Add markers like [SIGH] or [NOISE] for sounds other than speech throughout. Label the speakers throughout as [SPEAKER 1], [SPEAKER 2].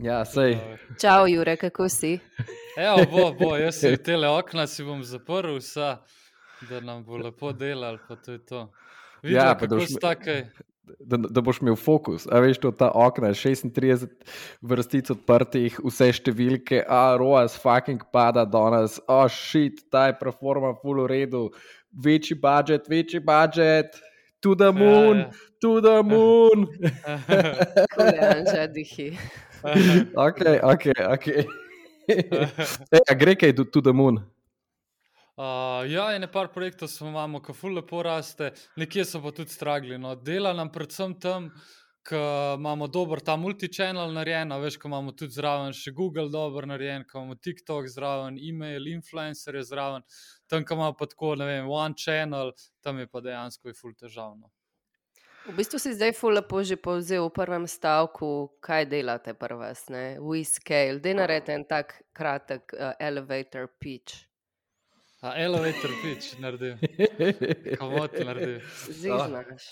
[SPEAKER 1] Ja, sej.
[SPEAKER 2] Čau, Jure, kako si?
[SPEAKER 3] Evo, bo, bo, jaz si tele okna si bom zaprl, vsa, da nam bo lepo delal, pa to je to. Videla,
[SPEAKER 1] Ja, pa da
[SPEAKER 3] kako
[SPEAKER 1] boš
[SPEAKER 3] stakaj.
[SPEAKER 1] Da, da boš imel fokus. A veš, to ta okna, 36 vrstic odprtih, vse številke, a roas fucking pada danes, o oh, shit, ta je performa full v redu, večji budžet, večji budžet, to the moon,
[SPEAKER 3] Ja,
[SPEAKER 1] to the moon. [LAUGHS]
[SPEAKER 2] Kujan, že dihi. [LAUGHS]
[SPEAKER 1] ok, ok, ok. [LAUGHS] Ej, gre kaj to, to the moon?
[SPEAKER 3] Uh, ja, in nekaj projektov smo imamo, ki ful lepo raste, nekje so pa tudi stragli. No. Dela nam predvsem tam, ker imamo dober ta multi-channel narejen, veš, ko imamo tudi zraven še Google dobro narejen, ko imamo TikTok zraven, e-mail, influencerje zraven, tam, ko imamo pa tako, ne vem, one channel, tam je pa dejansko je ful težavno.
[SPEAKER 2] V bistvu si zdaj ful lepo že povzel v prvem stavku, kaj delate prvas, ne? We scale. Dej naredite en tak kratek uh, elevator pitch.
[SPEAKER 3] A elevator pitch naredil, komot naredil.
[SPEAKER 2] Zdaj znaš.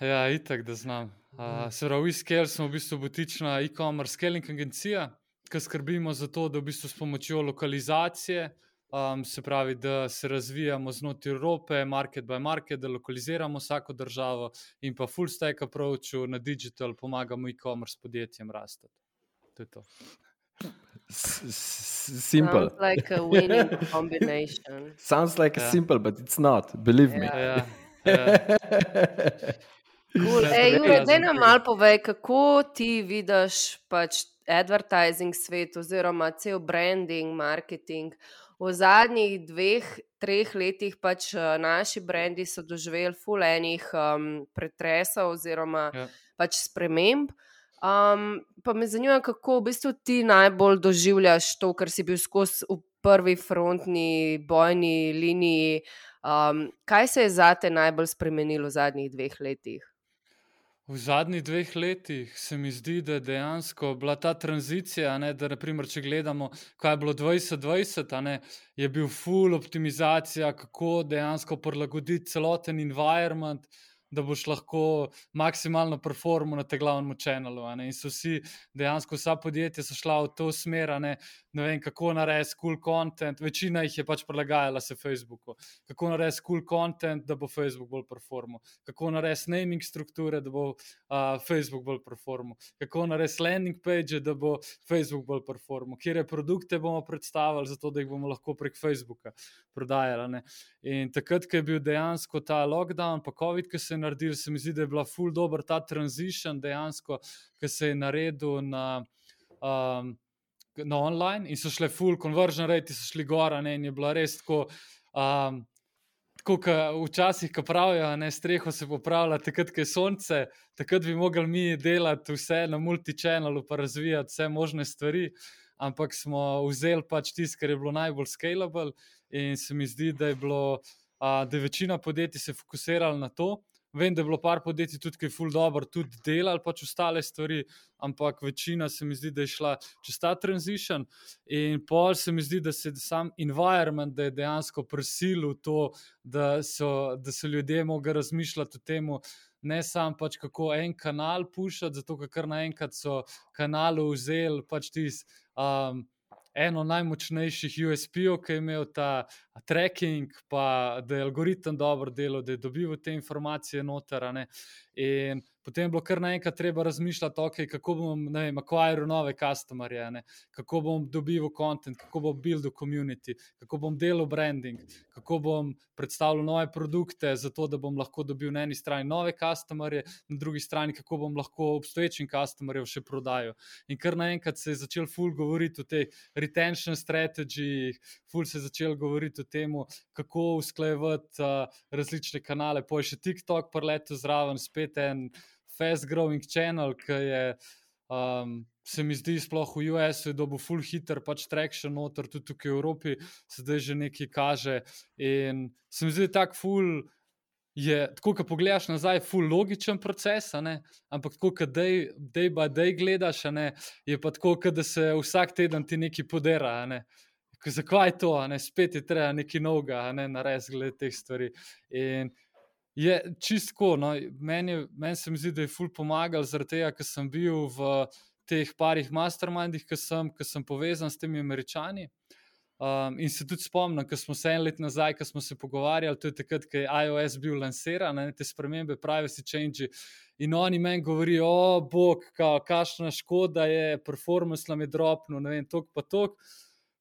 [SPEAKER 3] Ja, itak, da znam. Uh, se pravi, WeScale smo v bistvu butična e-commerce scaling agencija, ki skrbimo za to, da v bistvu s pomočjo lokalizacije, um, se pravi, da se razvijamo znotraj Evrope, market by market, da lokaliziramo vsako državo in pa full stack approachu na digital pomagamo e-commerce podjetjem rasti. To je to.
[SPEAKER 1] Simple.
[SPEAKER 2] Sounds like a [LAUGHS] winning combination.
[SPEAKER 1] Sounds like a
[SPEAKER 3] Ja.
[SPEAKER 1] simple, but it's not, believe me.
[SPEAKER 2] Ja.
[SPEAKER 3] Ja, ja. [LAUGHS]
[SPEAKER 2] Cool.
[SPEAKER 3] Ja,
[SPEAKER 2] Ej, Jure, daj nam malo povej, kako ti vidiš pač advertising svet oziroma cel branding, marketing. V zadnjih dveh, treh letih pač eh, naši brendi so doživeli ful enih um, pretresov oziroma
[SPEAKER 3] Ja.
[SPEAKER 2] pač sprememb. Um, pa me zanima, kako v bistvu ti najbolj doživljaš to, kar si bil skozi v prvi frontni bojni liniji. Um, kaj se je zate najbolj spremenilo v zadnjih dveh letih?
[SPEAKER 3] V zadnjih dveh letih se mi zdi, da je dejansko bila ta tranzicija. Ne, da, naprimer, če gledamo, kaj je bilo 2020, a ne, je bil full optimizacija, kako dejansko prilagoditi celoten environment, da boš lahko maksimalno performal na tem glavnem ne. In so vsi, dejansko vsa podjetja so šla v to smer, ne, ne vem, kako narediti cool content. Večina jih je pač prilagajala se Facebooku. Kako narediti cool content, da bo Facebook bolj performal. Kako narediti naming strukture, da bo uh, Facebook bolj performal. Kako narediti landing page, da bo Facebook bolj performal. Kje produkte bomo predstavili, zato da jih bomo lahko prek Facebooka prodajali. ne. In takrat, ko je bil dejansko ta lockdown, pa COVID, ki se je naredil, se mi zdi, da je bila full dobro ta transition dejansko, ki se je naredil na. Um, Na online in so šle full conversion rate, so šli gor, a ne, in je bila res tako. Um, Tako kot včasih, ko pravijo, ne streho se popravlja, takrat, ko je sonce, takrat bi mogli mi delati vse na multichannelu, pa razvijati vse možne stvari, ampak smo vzeli pač tisto, kar je bilo najbolj scalable, in se mi zdi, da je, bilo, a, da je večina podjetij se fokusirala na to. Vem, da je bilo par podjetij tudi, ki je full dobro tudi delali pač ostale stvari, ampak večina se mi zdi, da je šla čez ta transition. In pol se mi zdi, da se sam environment, da je dejansko prisilil to, da so, da so ljudje mogli razmišljati o tem, ne samo pač kako en kanal pušati, zato ker kar naenkrat so kanale vzeli pač tisti. Um, Eno najmočnejših USP-ov, ki je imel ta tracking, pa da je algoritem dobro delal, da je dobival te informacije noter. In potem je bilo kar naenkrat treba razmišljati, okay, kako bom akvariral nove customerje, ne, kako bom dobival content, kako bom buildil community, kako bom delal branding, kako bom predstavljal nove produkte, zato da bom lahko dobil na eni strani nove customerje, na drugi strani, kako bom lahko obstoječim customerjem še prodajal. In kar naenkrat se je začel ful govoriti o tej retention strategiji, ful se je začel govoriti o tem, kako usklajevati uh, različne kanale. Pa je še TikTok preletel zraven, spet en fast growing channel, ki je. Um, se mi zdi, sploh v US-u je dobil full hitter, pač traction noter, tudi tukaj v Evropi zdaj že nekaj kaže. In se mi zdi, da tak full je, tako ko pogledaš nazaj, full logičen proces, ampak tako, ko day, day by day gledaš, ne, je pa tako, da se vsak teden ti nekaj podera. Ne? Zakaj je to, ne? spet je treba nekaj novega, ne narediti glede teh stvari. In je čistko, no, meni, je- meni se mi zdi, da je ful pomagal, zaradi tega, ker sem bil v teh parih mastermindih, ki sem, ki sem povezan s temi američani. Um, in se tudi spomnim, ko smo se en let nazaj, ko smo se pogovarjali, tudi takrat, ko je iOS bil lansiran, te spremembe, privacy change. In oni meni govorijo, o bog, kakšna škoda je, performance nam je dropno, ne vem, tok pa tok.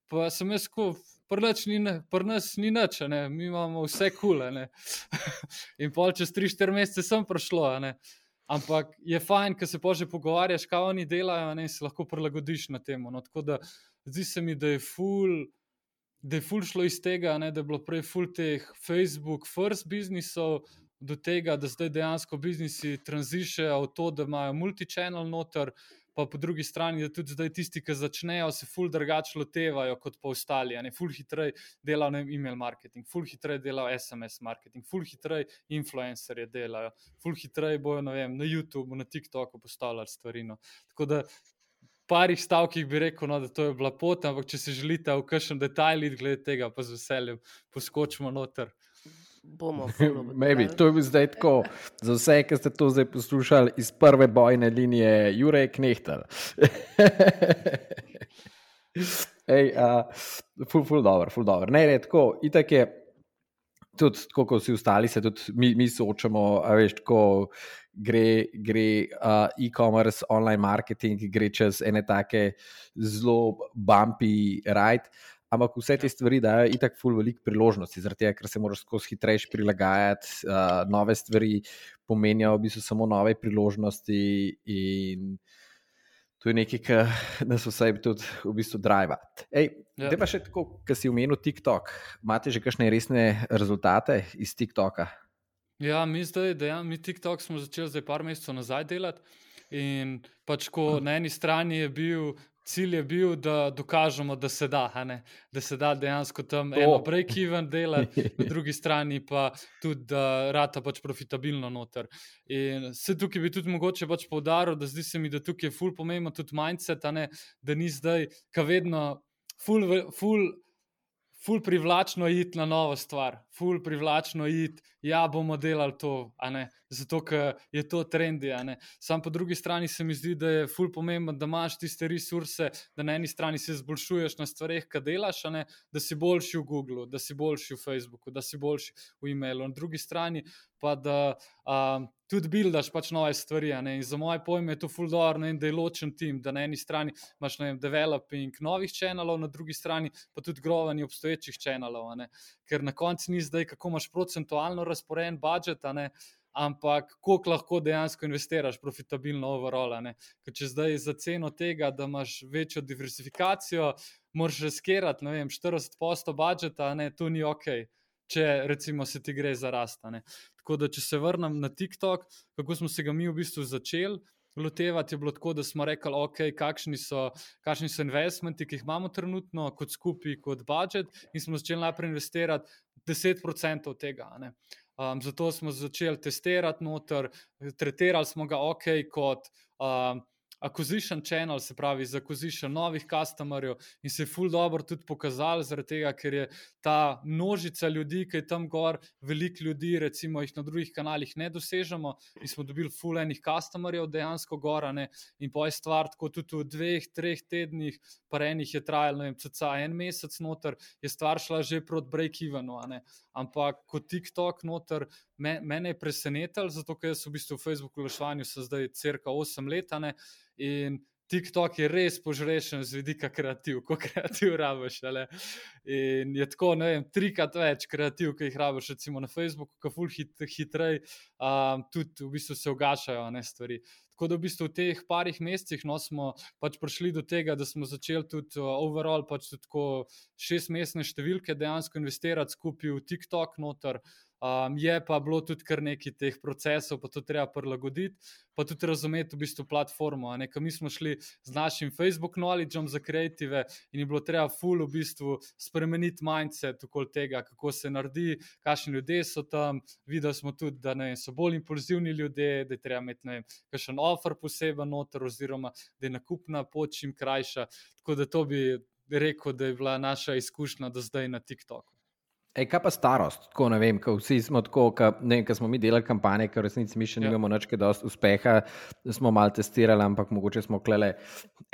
[SPEAKER 3] Pa sem jaz, ko prnač ni, prnač ni nič, ne? mi imamo vse kule. [LAUGHS] in pol čez 3-4 mesece sem prišlo. Ampak je fajn, ker se pože pogovarjaš, kaj oni delajo, in se lahko prilagodiš na temo. No, tako da zdi se mi, da je full da je ful šlo iz tega, ne, da je bilo prej ful teh Facebook, first biznisov, do tega, da zdaj dejansko biznisi tranzišajo v to, da imajo multi-channel noter. Pa po drugi strani, da tudi zdaj tisti, ki začnejo, se ful drugače lotevajo kot pa ostali. Ful hitreje delajo e-mail marketing, ful hitreje delajo SMS marketing, ful hitreje influencerje delajo, ful hitreje bojo vem, na YouTubu, na TikToku postavljali stvari. No. Tako da parih stavkih bi rekel, no, da to je bila pot, ampak če se želite v kakšen detajl glede tega, pa z veseljem poskočimo noter.
[SPEAKER 2] Bomo. [LAUGHS]
[SPEAKER 1] Maybe. To je zdaj tako, za vse, ki ste to zdaj poslušali iz prve bojne linije, Jurek Knehtel. [LAUGHS] Ej, uh, ful, ful, dobro, ful, dobro. Ne, ne, tako, itak je, tudi tako, kot vsi ostali, se tudi mi, mi soočamo, veš, tako, gre, gre uh, e-commerce, online marketing, gre čez ene take zelo bumpy ride. Ampak vse te stvari dajo itak ful veliko priložnosti, zaradi tega, ker se moraš skozi hitrejš prilagajati, uh, nove stvari pomenijo v bistvu samo nove priložnosti in to je nekaj, kar nas vse tudi v bistvu driva. Ej, ja. pa še tako, kar si omenil TikTok, imate že kakšne resne rezultate iz TikToka?
[SPEAKER 3] Ja, mi zdaj, da ja, mi TikTok smo začeli zdaj par mesecev nazaj delati. In pač, ko na eni strani je bil cilj, je bil, da dokažemo, da se da, da se da dejansko tam to. eno break-even delati, na [LAUGHS] drugi strani pa tudi, da rata pač profitabilno noter. In se tukaj bi tudi mogoče pač poudaril, da zdi se mi, da tukaj je ful pomembno tudi mindset, da ni zdaj, ka vedno, ful. ful ful privlačno iti na novo stvar, ful privlačno iti, ja, bomo delali to, zato ker je to trendi. Sam po drugi strani se mi zdi, da je ful pomembno, da imaš tiste resurse, da na eni strani se izboljšuješ na stvareh, ki delaš, da si boljši v Googlu, da si boljši v Facebooku, da si boljši v e-mailu. Na drugi strani pa da. Um, tudi buildaš pač nove stvari. In za moje pojme je to fuldorno in da je ločen tim, da na eni strani imaš vem, developing novih kanalov, na drugi strani pa tudi grovanje obstoječih kanalov. Ker na koncu ni zdaj, kako imaš procentualno razporejen budžet. Ampak, koliko lahko dejansko investiraš profitabilno overall? Ker če zdaj za ceno tega, da imaš večjo diversifikacijo, moraš riskirati 40% budžeta, ne, to ni ok, če recimo se ti gre za rastane. Tako da, če se vrnem na TikTok, kako smo se ga mi v bistvu začeli. Lotevati je bilo tako, da smo rekli, okay, kakšni, so, kakšni so investmenti, ki jih imamo trenutno, kot skupaj, kot budžet, in smo začeli najprej investirati 10% od tega. Um, zato smo začeli testirati noter, tretirali smo ga ok, kot um, acquisition channel, se pravi za acquisition novih customerjev in se je full dobro tudi pokazal, zaradi tega, ker je ta množica ljudi, ki je tam gor, veliko ljudi, recimo jih na drugih kanalih ne dosežemo in smo dobili full enih customerjev dejansko gorane in po je stvar tako tudi v dveh, treh tednih, pa enih je trajalo, ne vem, cca en mesec noter, je stvar šla že proti break-evenu, ampak kot TikTok noter, me, mene je presenetil, zato ker sem v bistvu v Facebooku lešvanju se zdaj crka 8 let, In TikTok je res požrešen z vidika kreativ, [LAUGHS] ko kreativ rabiš. Ali? In je tako, ne vem, trikrat več kreativ, ki jih rabiš, recimo na Facebooku, ki ful hit, hitrej, um, tudi v bistvu se ugašajo ne stvari. Tako da v bistvu v teh parih mesecih no, smo pač prišli do tega, da smo začeli tudi uh, overall, pač tudi šestmestne številke dejansko investirati skupaj v TikTok noter. Um, je pa bilo tudi kar nekaj teh procesov, pa to treba prilagoditi, pa tudi razumeti v bistvu platformo. Nekaj mi smo šli z našim Facebook knowledgeom za kreative in je bilo treba full v bistvu spremeniti mindset okoli tega, kako se naredi, kakšni ljudje so tam. Videli smo tudi, da ne, so bolj impulzivni ljudje, da je treba imeti kakšen offer poseben noter, oziroma da je nakupna pot čim krajša. Tako da to bi rekel, da je bila naša izkušnja do zdaj na TikToku.
[SPEAKER 1] Ej, kaj pa starost? Tako, ne vem, vsi smo tako, ko smo mi delali kampanje, ker resnici mi še ja. nimamo več dosti uspeha, smo malo testirali, ampak mogoče smo klele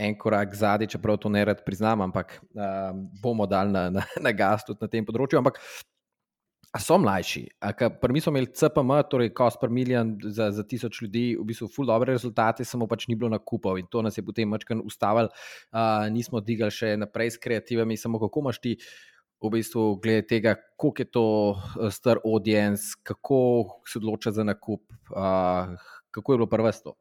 [SPEAKER 1] en korak zadnji, čeprav to ne rad priznam, ampak um, bomo dali na, na, na gas tudi na tem področju. Ampak A so mlajši? Mi smo imeli CPM, torej cost per million za, za tisoč ljudi, v bistvu ful dobre rezultate, samo pač ni bilo nakupov in to nas je potem mačkan ustavili, uh, nismo digali še naprej s kreativami, samo kako imaš ti v bistvu glede tega, koliko je to star audience, kako se odloča za nakup, uh, kako je bilo prvo sto.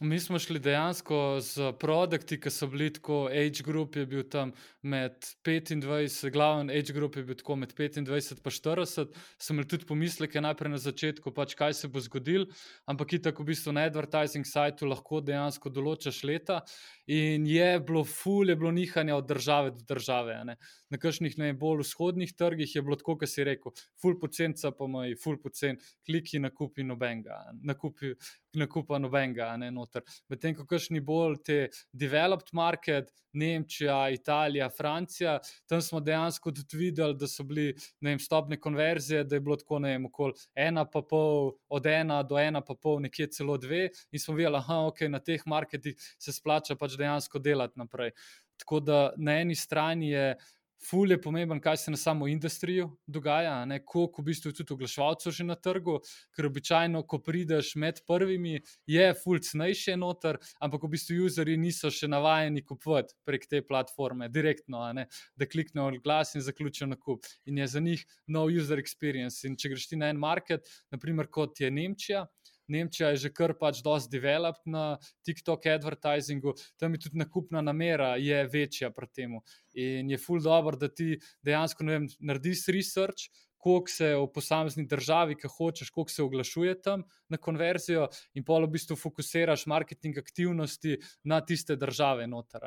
[SPEAKER 3] Mi smo šli dejansko z produkti, ki so bili tako, age group je bil tam med 25, glaven age group je bil tako med 25 in 40. Sem imel tudi pomisleke najprej na začetku, pač kaj se bo zgodil, ampak itak v bistvu na advertising sajtu lahko dejansko določaš leta. In je bilo ful, je bilo nihanja od države do države. Na kakšnih najbolj vzhodnih trgih je bilo tako, kot si rekel, ful pocen, pa moj, ful pocen, kliki na kupi nobenega, na nakupa nobenega, ne noter. Medtem ko kakšni bolj te developed market, Nemčija, Italija, Francija, tam smo dejansko tudi videli, da so bili vem, stopne konverzije, da je bilo tako ne vem, okoli ena pa pol, od ena do ena pa pol, nekje celo dve, in smo videli, da okay, na teh marketih se splača pač dejansko delati naprej. Tako da na eni strani je ful je pomemben, kaj se na samo industriju dogaja, koliko v bistvu tudi oglaševalcev že na trgu, ker običajno, ko prideš med prvimi, je ful cenejše noter, ampak v bistvu userji niso še navajeni kupovati prek te platforme, direktno, da kliknejo glas in zaključijo nakup. In je za njih nov user experience. In če greš ti na en market, naprimer kot je Nemčija. Nemčija je že kar pač dosti developed na TikTok advertisingu, tam je tudi nakupna namera, je večja pri tem. In je full dobro, da ti dejansko vem, narediš research, koliko se v posamezni državi, ki hočeš, koliko se oglašuje tam na konverzijo, in pa v bistvu fokusiraš marketing aktivnosti na tiste države noter.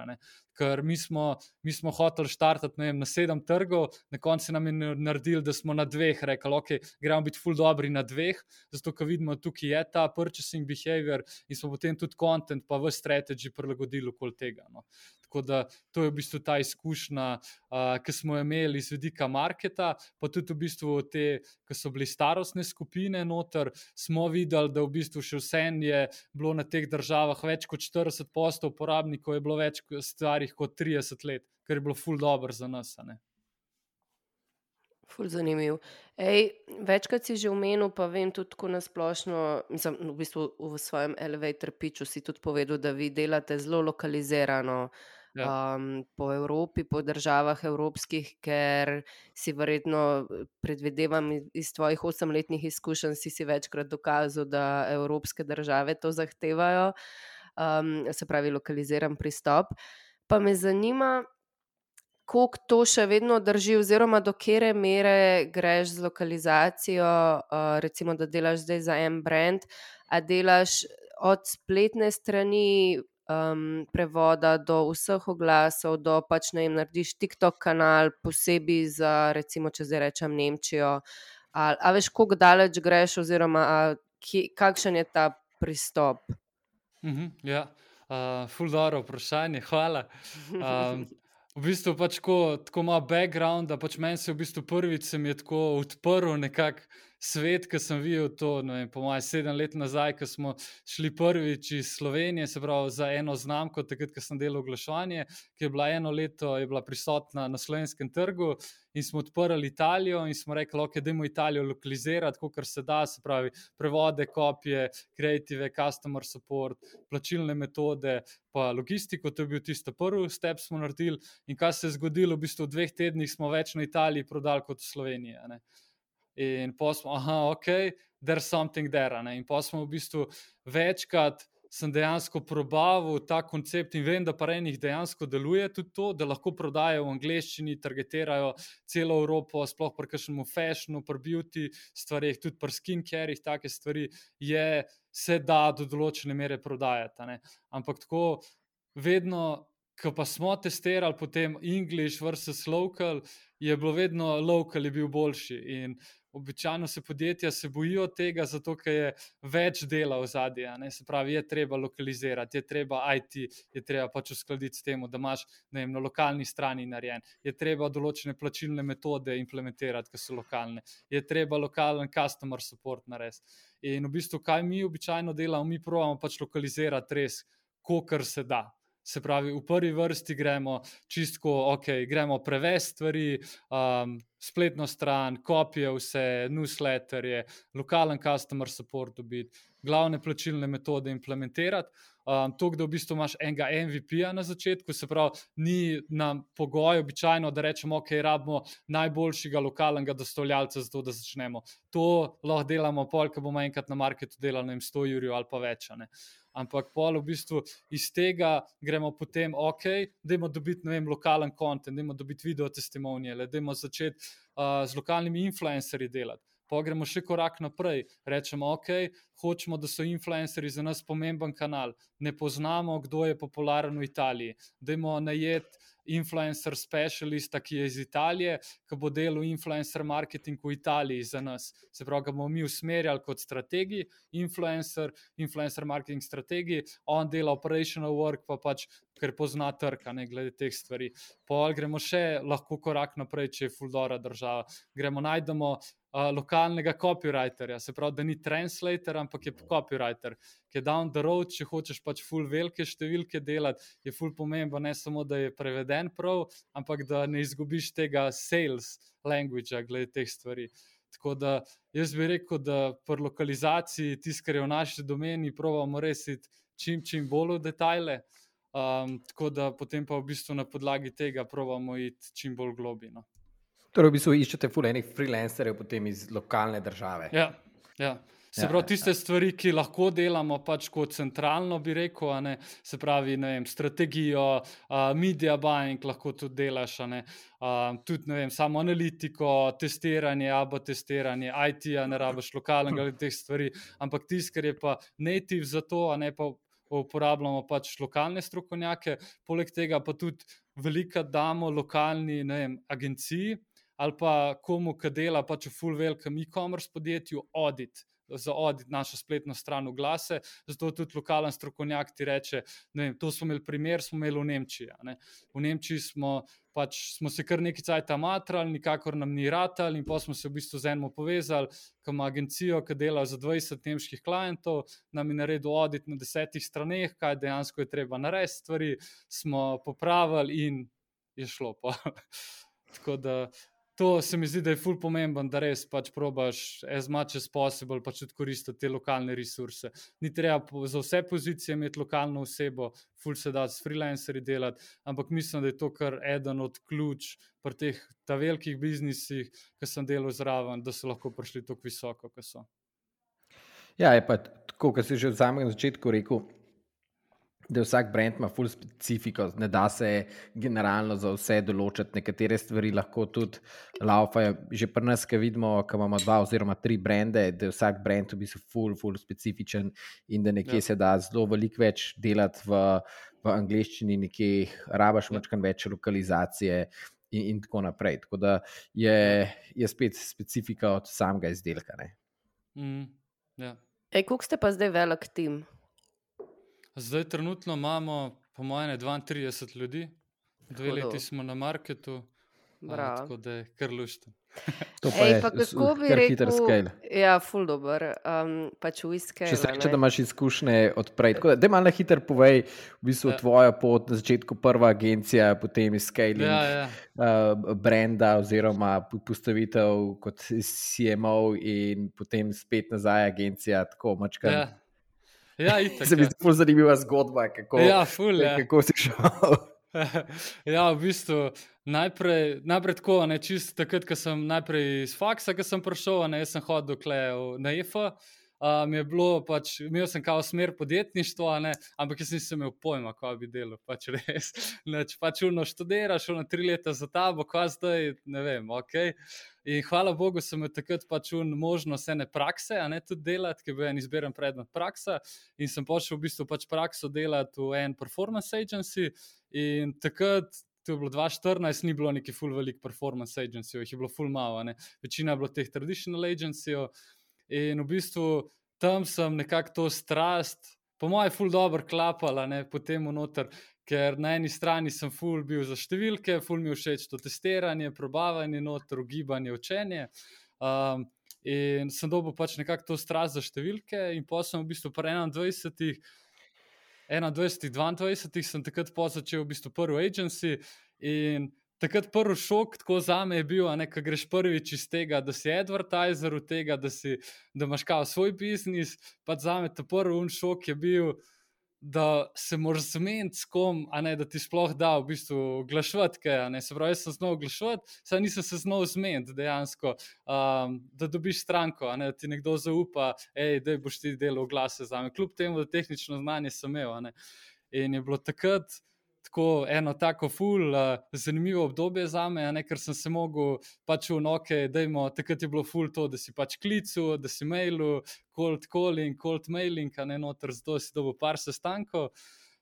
[SPEAKER 3] Ker mi smo, mi smo hoteli štartati vem, na sedem trgov, na koncu nam je naredil, da smo na dveh rekli, okay, gremo biti full dobri na dveh, zato ker vidimo, tukaj je ta purchasing behavior in smo potem tudi content, pa v strategiji prilagodili okoli tega. No. Tako da to je v bistvu ta izkušnja, uh, ki smo jo imeli iz vidika marketa, pa tudi v bistvu te, ki so bili starostne skupine noter, smo videli, da v bistvu še vse je bilo na teh državah več kot 40 postov uporabnikov, je bilo več starih kot 30 let, kar je bilo full dobro za nas.
[SPEAKER 2] Ful zanimiv. Ej, večkrat si že omenil, pa vem tudi tako nasplošno, mislim, v bistvu v svojem elevator pitchu si tudi povedal, da vi delate zelo lokalizirano. Ja. Um, po Evropi, po državah evropskih, ker si verjetno, predvidevam iz tvojih osemletnih izkušenj, si, si večkrat dokazal, da evropske države to zahtevajo, um, se pravi, lokaliziran pristop. Pa me zanima, koliko to še vedno drži, oziroma do kere mere greš z lokalizacijo, uh, recimo, da delaš zdaj za en brand, a delaš od spletne strani. Um, prevoda do vseh oglasov, do pač ne vem, narediš TikTok kanal, posebej za, recimo, če zdaj rečem Nemčijo. A, a veš, kako daleč greš, oziroma a, kje, kakšen je ta pristop?
[SPEAKER 3] -huh, ja, uh, fuldoro vprašanje, hvala. Um, V bistvu pač tako, tako ima background, da pač meni se v bistvu prvič se mi je tako odprl nekak svet, ki sem videl to, vem, po mojem, sedem let nazaj, ko smo šli prvič iz Slovenije, se pravi za eno znamko, takrat, ko sem delal oglaševanje, ki je bila eno leto je bila prisotna na slovenskem trgu in smo odprli Italijo in smo rekli, ok, idemo Italijo lokalizirati, kot se da, se pravi, prevode, kopije, kreative, customer support, plačilne metode, pa logistiko. To je bil tisti prvi step, smo naredili. In kaj se je zgodilo, v bistvu v dveh tednih smo več na Italiji prodali kot v Sloveniji. Ne? In pa smo, aha, ok, there's something there. Ne? In pa smo v bistvu večkrat sem dejansko probaval ta koncept in vem, da pa enih dejansko deluje tudi to, da lahko prodajajo v angleščini, targetirajo celo Evropo, sploh pri kakšnem fashionu, pri beauty stvarih, tudi pri skincarih, take stvari je, se da do določene mere prodajati. Ampak tako vedno. Ko pa smo testirali potem English versus local, je bilo vedno local je bil boljši. In običajno se podjetja se bojijo tega, zato ker je več dela v zadnje. Se pravi, je treba lokalizirati, je treba IT, je treba pač uskladiti s tem, da imaš vem, na lokalni strani narejen, je treba določene plačilne metode implementirati, ki so lokalne, je treba lokalen customer support narediti. In v bistvu, kaj mi običajno delamo, mi pravimo pač lokalizirati res, kar se da. Se pravi, v prvi vrsti gremo čistko, ok, gremo prevesti stvari, um, spletno stran, kopije, vse, newsletterje, lokalen customer support dobiti, glavne plačilne metode implementirati. Um, to, da v bistvu imaš enega MVP-ja na začetku, se pravi, ni nam pogoj, običajno, da rečemo, ok, rabimo najboljšega lokalnega dostavljalca, zato da začnemo. To lahko delamo, pol, ko bomo enkrat na marketu delali, ne vem, 100 jurjev ali pa več ampak pol v bistvu iz tega gremo potem, ok, da imamo dobiti vem, lokalen kontent, da imamo dobiti video testimonije, da imamo začeti uh, z lokalnimi influencerji delati. Pa gremo še korak naprej, rečemo, ok, hočemo, da so influencerji za nas pomemben kanal, ne poznamo, kdo je popularen v Italiji, da imamo najet influencer specialista, ki je iz Italije, ki bo delal influencer marketing v Italiji za nas. Se pravi, ga bomo mi usmerjali kot strategiji, influencer, influencer marketing strategiji, on dela operational work, pa pač, ker pozna trg, ne glede teh stvari. Pa gremo še lahko korak naprej, če je fuldora država. Gremo najdemo lokalnega copywriterja, se pravi, da ni translator, ampak je copywriter, ki je down the road, če hočeš pač full velike številke delati, je full pomembno, ne samo da je preveden prav, ampak da ne izgubiš tega sales language, glede teh stvari. Tako da jaz bi rekel, da pri lokalizaciji, tisto, kar je v naši domeni, pravimo res iti čim, čim bolj v detajle. Um, tako da potem pa v bistvu na podlagi tega pravimo iti čim bolj globino.
[SPEAKER 1] Torej, v bistvu iščete fulejnih freelancerjev potem iz lokalne države.
[SPEAKER 3] Ja, ja. Se ja, pravi, tiste ja. stvari, ki lahko delamo, pač kot centralno, bi rekel, ne, se pravi, vem, strategijo, uh, media buying, lahko tudi delaš, ne, uh, tudi vem, samo analitiko, testiranje, abo testiranje, IT-ja, ne rabiš lokalnega ali teh stvari, ampak tisto, kar je pa native za to, a ne pa uporabljamo pač lokalne strokovnjake, poleg tega pa tudi veliko damo lokalni vem, agenciji ali pa komu, ki dela pač v full velikem e-commerce podjetju, audit. Za audit našo spletno stran v glase, zato tudi lokalen strokovnjak ti reče: vem, To smo imeli primer, smo imeli v Nemčiji. V Nemčiji smo, pač, smo se kar nekaj časa matrali, nikakor nam ni ratali, in pa smo se v bistvu z enim povezali, ki ima agencijo, ki dela za 20 nemških klientov, nam je naredil audit na desetih straneh, kaj dejansko je treba narediti, stvari smo popravili in je šlo. [LAUGHS] Tako da to se mi zdi, da je ful pomemben, da res pač probaš as much as possible pač tudi koristiti te lokalne resurse. Ni treba za vse pozicije imeti lokalno osebo, ful se da s freelancerji delati, ampak mislim, da je to kar eden od ključ pri teh ta velikih biznisih, ki sem delal zraven, da so lahko prišli tako visoko, kot so.
[SPEAKER 1] Ja, je pa tako, kot si že v samem začetku rekel da vsak brand ima full specifiko, ne da se generalno za vse določiti. Nekatere stvari lahko tudi laufajo. Že pri nas, ki vidimo, da imamo dva oziroma tri brende, da je vsak brand v bistvu full, full specifičen in da nekje ja. se da zelo veliko več delati v, v angleščini, nekje rabaš ja. mačkan več lokalizacije. In, in tako naprej. Tako da je, je spet specifika od samega izdelka.
[SPEAKER 3] Mm, ja.
[SPEAKER 2] Kako ste pa zdaj velik tim?
[SPEAKER 3] Zdaj, trenutno imamo, po mojem, 32 ljudi, dve Hudo. leti smo na marketu, a, tako da je kar lušten. [LAUGHS]
[SPEAKER 1] To pa Ej, je pa kako bi rekel,
[SPEAKER 2] ja, full dobro, um, pač v iskej.
[SPEAKER 1] Če se reče, da imaš izkušnje odprej, tako da, da malo hiter povej, v bistvu ja. tvoja pot, na začetku prva agencija, potem scaling ja, ja. Uh, brenda oziroma postavitev kot CMO in potem spet nazaj agencija, tako mačka. Ja.
[SPEAKER 3] Ja,
[SPEAKER 1] Se mi
[SPEAKER 3] ja.
[SPEAKER 1] zdi zelo zanimiva zgodba, kako,
[SPEAKER 3] ja, ful,
[SPEAKER 1] ja. kako si šel. [LAUGHS]
[SPEAKER 3] ja, v bistvu najprej, najprej tako, ne čist takrat, ko sem najprej iz faksa, ko sem prišel, ne jaz sem hodil na EFA. Um, je bilo pač, imel sem kao smer podjetništva, ne, ampak jaz nisem imel pojma, kako bi delal. Pač res. [LAUGHS] Neč, pač uno študiraš, uno tri leta za tabo, kaj zdaj, ne vem. Okay. In hvala Bogu, sem imel takrat pač možnost ene prakse, a ne tudi delati, ki je bil en izberen predmet praksa. In sem počel v bistvu pač prakso delati v en performance agency. In takrat. To je bilo 2014, ni bilo neki full velik performance agency, jih je bilo full malo, ne. večina je bilo teh traditional agency. In v bistvu tam sem nekako to strast, po mojem, ful dobro klapala, ne potem unoter, ker na eni strani sem ful bil za številke, ful mi všeč to testiranje, probavanje, noter, ugibanje, učenje. Um, in sem dobil pač nekako to strast za številke, in pa sem v bistvu pri 21. 21, 22, sem takrat začel v bistvu prvi agency in takrat prvi šok, tako za me je bil, da greš prvič iz tega, da si advertiser, od tega, da, si, da imaš kao svoj biznis. Pa za me ta prvi šok je bil, da se moraš zmeniti s kom, a ne da ti sploh da v bistvu oglašovati. Se pravi, jaz sem znal oglašovati, saj nisem se znal zmeniti dejansko, um, da dobiš stranko, ne, da ti nekdo zaupa, ej, da boš ti delal glase za me. Kljub temu, da tehnično znanje sem imel. In je bilo takrat tako eno tako ful, uh, zanimivo obdobje za me, ne, ker sem se mogel pač v noke, da imamo takrat je bilo ful to, da si pač klical, da si mailil, cold calling, cold mailing, a ne noter, zato si dobil par sestankov,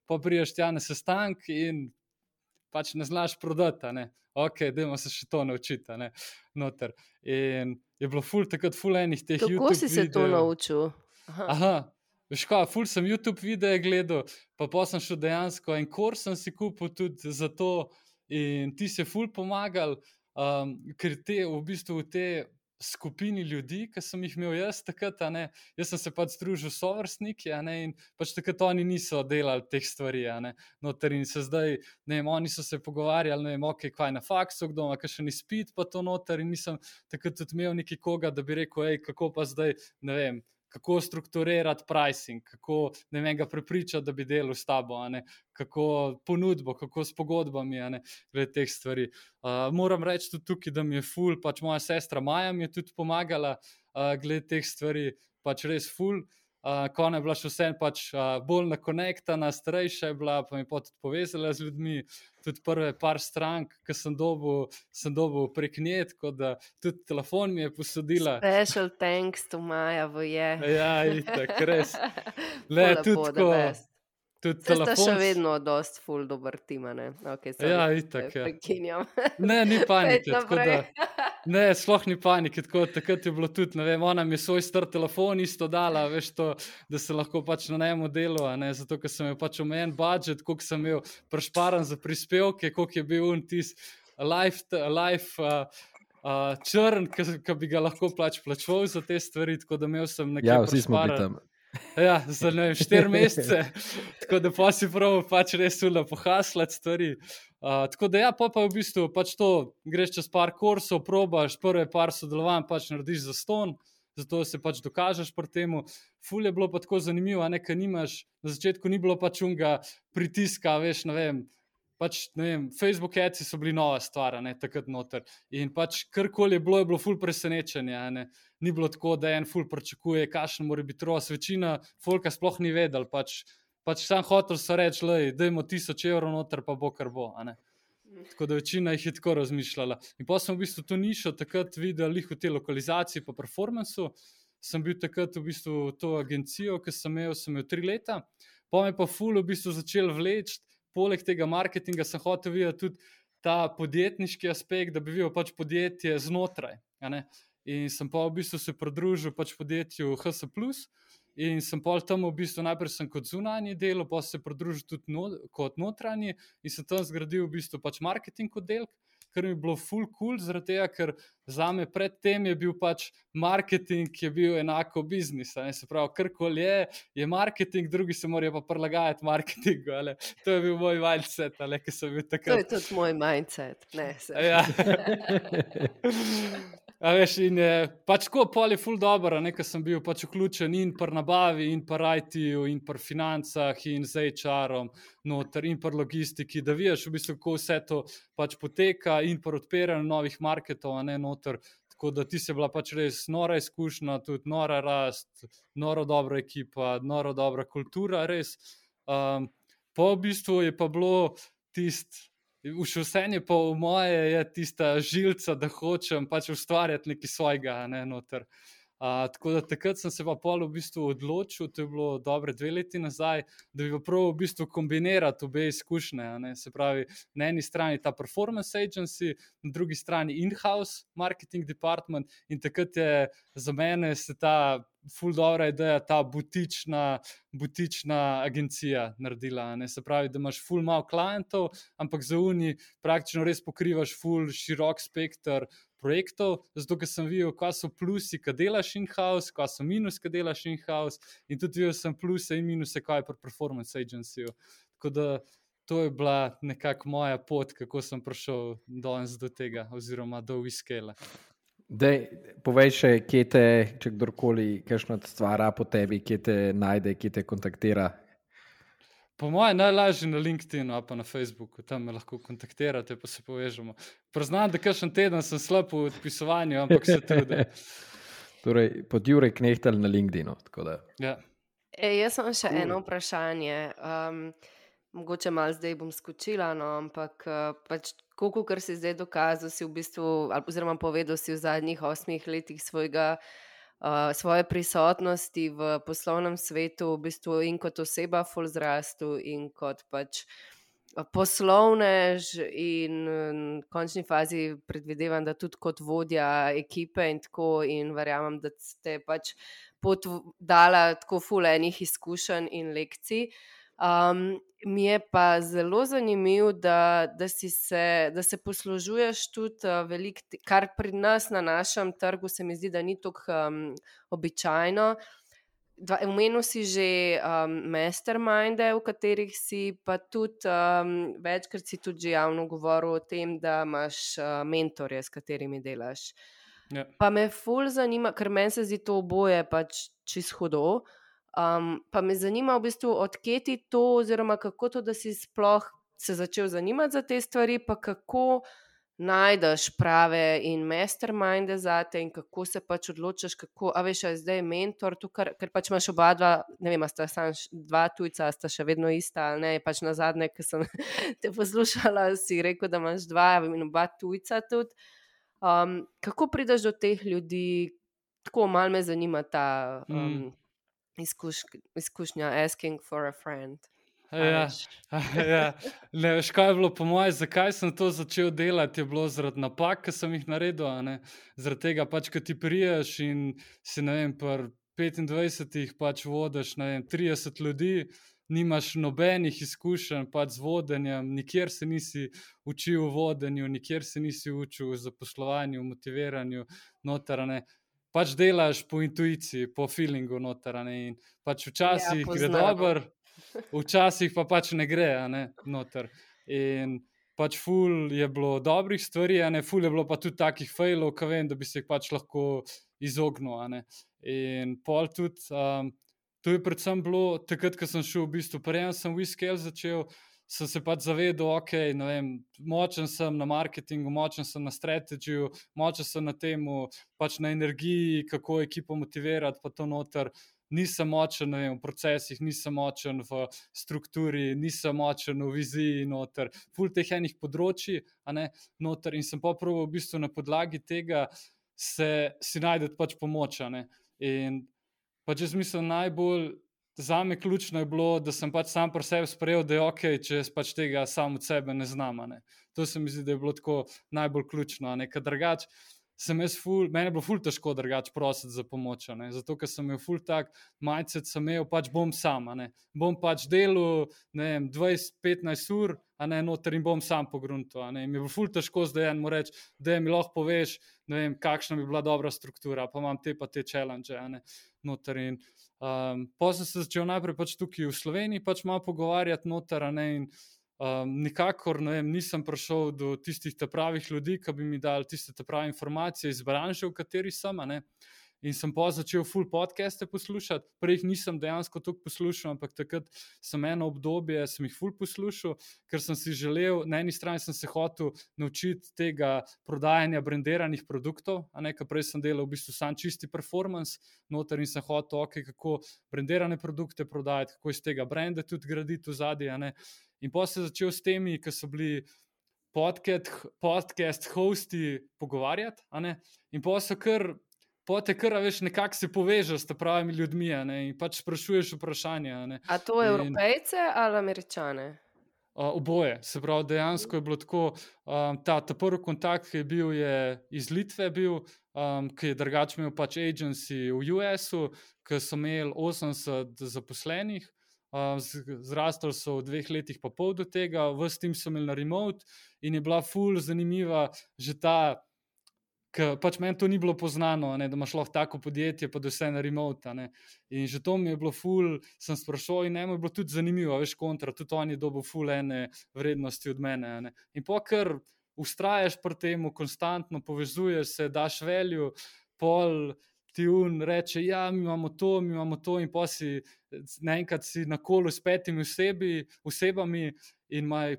[SPEAKER 3] pa priješ tja na sestank in pač ne znaš prodati, ne. Ok, dajmo se še to naučiti, ne, noter. In je bilo ful, takrat ful enih teh
[SPEAKER 2] ljudi. Kako si se video. to naučil?
[SPEAKER 3] Aha. Aha. Veš, kaj, ful sem YouTube videe gledal, pa pa sem šel dejansko en kurs, sem si kupil tudi za to, in ti si ful pomagal, um, ker te v bistvu te skupini ljudi, ki sem jih imel jaz takrat, ne, jaz sem se pač združil s sovrstniki, in pač takrat oni niso delali teh stvari. No, ter in se zdaj, ne vem, oni so se pogovarjali, ne vem, ok, kaj na faksu, kdo ima še ni spit, pa to noter, in nisem takrat tudi imel nikoga, da bi rekel, hej, kako pa zdaj, ne vem kako strukturirati pricing, kako ne vem, ga prepričati, da bi delal s tabo, kako ponudbo, kako s pogodbami, glede teh stvari. Uh, moram reči tudi tukaj, da mi je ful, pač moja sestra Maja mi je tudi pomagala uh, glede teh stvari, pač res ful. Uh, ko je bila še vse pač, uh, bolj nakonektana, starejša je bila, pa mi je tudi povezala z ljudmi, tudi prve par strank, ki sem dobil, sem dobil prek nje, tako da tudi telefon mi je posodila.
[SPEAKER 2] Special thanks to Maja, voje.
[SPEAKER 3] Ja, itak, res. [LAUGHS] Le, tudi tako. Tudi telefon.
[SPEAKER 2] To je še vedno dost full dober tim, ne? Okay, sorry,
[SPEAKER 3] ja, itak, ja.
[SPEAKER 2] Prekinjam.
[SPEAKER 3] Ne, ni panike. Ne, sploh ni panike, tako takrat je bilo tudi, ne vem, ona mi je svoj star telefon isto dala, veš, to, da se lahko pač na njemu delo, ne, zato ker sem imel pač omejen budžet, koliko sem imel prešparan za prispevke, koliko je bil untis life, life uh, uh, črn, ki bi ga lahko pač plačval za te stvari, tako da imel sem nekaj.
[SPEAKER 1] Ja, vsi smo bili tam.
[SPEAKER 3] Ja, za ne vem, štiri [LAUGHS] mesece, tako da pa si prav, pač res ula pohaslati stvari. Uh, tako da, ja, pa, pa v bistvu pač to, greš čez par kursov, probaš, prve par sodelovanj pač narediš za ston, zato se pač dokažeš pri tem. Ful je bilo pa tako zanimivo, nekaj nimaš, na začetku ni bilo pač unga pritiska, veš, ne vem. Pač, ne vem, Facebook ads so bili nova stvar, ne takrat noter. In pač karkoli je bilo, je bilo ful presenečenje ni bilo tako, da en ful pričakuje, kakšen mora biti ros. Večina folka sploh ni vedel, pač, pač sam hotel so reči, da imamo tisoč evrov noter, pa bo kar bo. Tako da večina jih je tako razmišljala. In pa sem v bistvu to nišo takrat videl, jih v tej lokalizaciji, pa performancu. Sem bil takrat v bistvu to agencijo, ki sem imel, sem imel tri leta, pa me pa ful v bistvu začel vleči, poleg tega marketinga sem hotel videti tudi ta podjetniški aspekt, da bi videl pač podjetje znotraj. In sem pa v bistvu se pridružil pač podjetju HS. In sem pa tam v bistvu najprej sem kot zunanji del, pa se pridružil tudi no, kot notranji in sem tam zgradil v bistvu pač marketing oddelek. Ker mi je bilo full cool, zaradi tega, ker za me predtem je bil pač marketing, ki je bil enako biznis. Se pravi, kar koli je, je marketing, drugi se morajo pa prilagajati marketingu. Ali. To je bil moj mindset, ali kaj sem bil takrat.
[SPEAKER 2] To je tudi moj mindset, ne se.
[SPEAKER 3] Ja. [LAUGHS] A veš, in je pač tako, pol je full dobro, nekaj sem bil pač vključen in pri nabavi, in pri IT-ju, in pri financah, in z HR-om, noter, in pri logistiki, da vidiš, v bistvu, kako vse to pač poteka, in pri odpiranju novih marketov, ne noter. Tako da ti se bila pač res nora izkušnja, tudi nora rast, noro dobra ekipa, noro dobra kultura, res. Um, po v bistvu je pa bilo tisto. Už vse je pa v moje, je tista žilca, da hočem pač ustvarjati nekaj svojega, ne noter. Uh, tako da takrat sem se pa pol v bistvu odločil, to je bilo dobre dve leti nazaj, da bi pa prav v bistvu kombinirati obe izkušnje. Se pravi, na eni strani ta performance agency, na drugi strani in-house marketing department in takrat je za mene se ta ful dobra ideja, ta butična, butična agencija naredila. Ne? Se pravi, da imaš ful malo klientov, ampak za uni praktično res pokrivaš ful širok spektr projektov, zato ker sem videl, kaj so plusi, kaj delaš in-house, kaj so minusi, kaj delaš in-house, in tudi videl sem pluse in minuse, kaj je pri performance agencyju. Tako da to je bila nekako moja pot, kako sem prišel danes do tega, oziroma do Wiskela.
[SPEAKER 1] Dej, povej še, kje te, če kdorkoli, kakšno stvar po tebi, kje te najde, kje te kontaktira,
[SPEAKER 3] Po mojem, najlažje na LinkedIn-u, pa na Facebooku, tam me lahko kontaktirate, pa se povežemo. Priznam, da kakšen teden sem slab v odpisovanju, ampak se trudim. [LAUGHS]
[SPEAKER 1] torej, pod Jurek Knehtel na LinkedIn-u.
[SPEAKER 3] Ja.
[SPEAKER 2] E, jaz sem še cool. eno vprašanje. Um, mogoče malo zdaj bom skočila, no, ampak uh, pač, koliko kar si zdaj dokazal, si v bistvu, oziroma povedal si v zadnjih osmih letih svojega svoje prisotnosti v poslovnem svetu, v bistvu in kot oseba, full zrastu, in kot pač poslovnež, in v končni fazi predvidevam, da tudi kot vodja ekipe in tako, in verjamem, da ste pač pot dala tako full enih izkušenj in lekcij. Um, mi je pa zelo zanimivo, da, da, da se poslužuješ tudi uh, veliko, kar pri nas na našem trgu se mi zdi, da ni tako um, običajno. Umenil si že um, masterminde, v katerih si pa tudi um, večkrat si tudi javno govoril o tem, da imaš uh, mentorje, s katerimi delaš. Ja. Pa me ful zanima, ker meni se zdi to oboje pač čisto hudo. Um, pa me zanima, v bistvu, odkje ti to, oziroma kako to, da si sploh se začel zanimati za te stvari, pa kako najdeš prave in masterminde za te, in kako se pač odločiš, kako, a veš, je zdaj mentor, tukaj, ker pač imaš oba dva, ne vem, sta samo dva tujca, sta še vedno ista, ali ne, pač na zadnje, ki sem [LAUGHS] te poslušala, si rekel, da imaš dva in oba tujca tudi. Um, kako prideš do teh ljudi, tako malo me zanima ta. Um, mm izkuš, izkušnja asking for a friend.
[SPEAKER 3] Ja, ja. Ne veš, kaj je bilo po mojem, zakaj sem to začel delati, je bilo zaradi napak, ki sem jih naredil. Zaradi tega, pač, ki ti priješ in si na 25-ih pač vodiš vem, 30 ljudi, nimaš nobenih izkušenj pač z vodenjem, nikjer se nisi učil v vodenju, nikjer se nisi učil v zaposlovanju, motiviranju, notarane pač delaš po intuiciji, po feelingu noter. In pač včasih ja, gre dobro, včasih pa pač ne gre, ne, noter. In pač ful je bilo dobrih stvari, a ne ful je bilo pa tudi takih failov, ki vem, da bi se jih pač lahko izognil. In pol tudi. Um, To je predvsem bilo takrat, ko sem šel v bistvu, prej sem v Whiskey začel, sem se pač zavedal, da okay, močen sem na marketingu, močen sem na strategiju, močen sem na tem, pač na energiji, kako ekipo motivirati, pa to noter. Nisem močen vem, v procesih, nisem močen v strukturi, nisem močen v viziji, noter, ful teh enih področji, ne noter. In sem pa prvo v bistvu na podlagi tega se si najdete pač pomoč. In pač jaz mislim najbolj Za me ključno je bilo, da sem pač sam pri sebi sprejel, da je ok, če jaz pač tega sam od sebe ne znam. Ne. To se mi zdi, da je bilo tako najbolj ključno. Drugač, sem jaz, ful, meni je bilo ful težko drugače prositi za pomoč. Ne. Zato, ker sem imel ful tak majcet, sem imel pač bom sam. Ne. Bom pač delal 20-15 ur, a ne noter in bom sam pogrunto. Mi je bilo ful težko zdaj eno reči, da mi lahko poveš, vem, kakšna bi bila dobra struktura, pa imam te pa te challenge. Noter in Um, pa sem se začel najprej pač tukaj v Sloveniji pač malo pogovarjati noter, ne, in um, nikakor ne, nisem prišel do tistih pravih ljudi, ki bi mi dali tiste prave informacije iz branže, v kateri sem. In sem pa začel full podcaste poslušati. Prej jih nisem dejansko tako poslušal, ampak takrat sem eno obdobje, sem jih full poslušal, ker sem si želel, na eni strani sem se hotel naučiti tega prodajanja brandiranih produktov, a ne kar prej sem delal v bistvu sam čisti performance, noter in sem hotel, okay, kako brandirane produkte prodajati, kako iz tega brenda tudi graditi v zadnje. In pa se začel s temi, ki so bili podcast, podcast hosti pogovarjati. In pa so kar, pote kar, veš, nekako se povežeš s pravimi ljudmi in pač sprašuješ vprašanja.
[SPEAKER 2] A to je evropejce ali američane?
[SPEAKER 3] Uh, oboje. Se pravi, dejansko je bilo tako, um, ta, ta prvi kontakt, ki je bil je iz Litve, bil, um, ki je drugače imel pač agency v US-u, ki so imeli 80 zaposlenih. Zrastli so v dveh letih, pa pol do tega, vse tim so imeli na remote, in je bila ful zanimiva že ta, ker pač meni to ni bilo poznano, ne, da imaš lahko tako podjetje, pa da vse na remote. Ne. In že to mi je bilo ful, sem sprašoval, in eno je bilo tudi zanimivo, veš, kontra, tudi oni dobo ful ene vrednosti od mene. Ne. In pa kar ustrajaš pri tem, konstantno povezuješ se, daš veljo, pol ti un reče, ja, mi imamo to, mi imamo to, in pa si naenkrat si na kolu s petimi osebi, osebami in imaš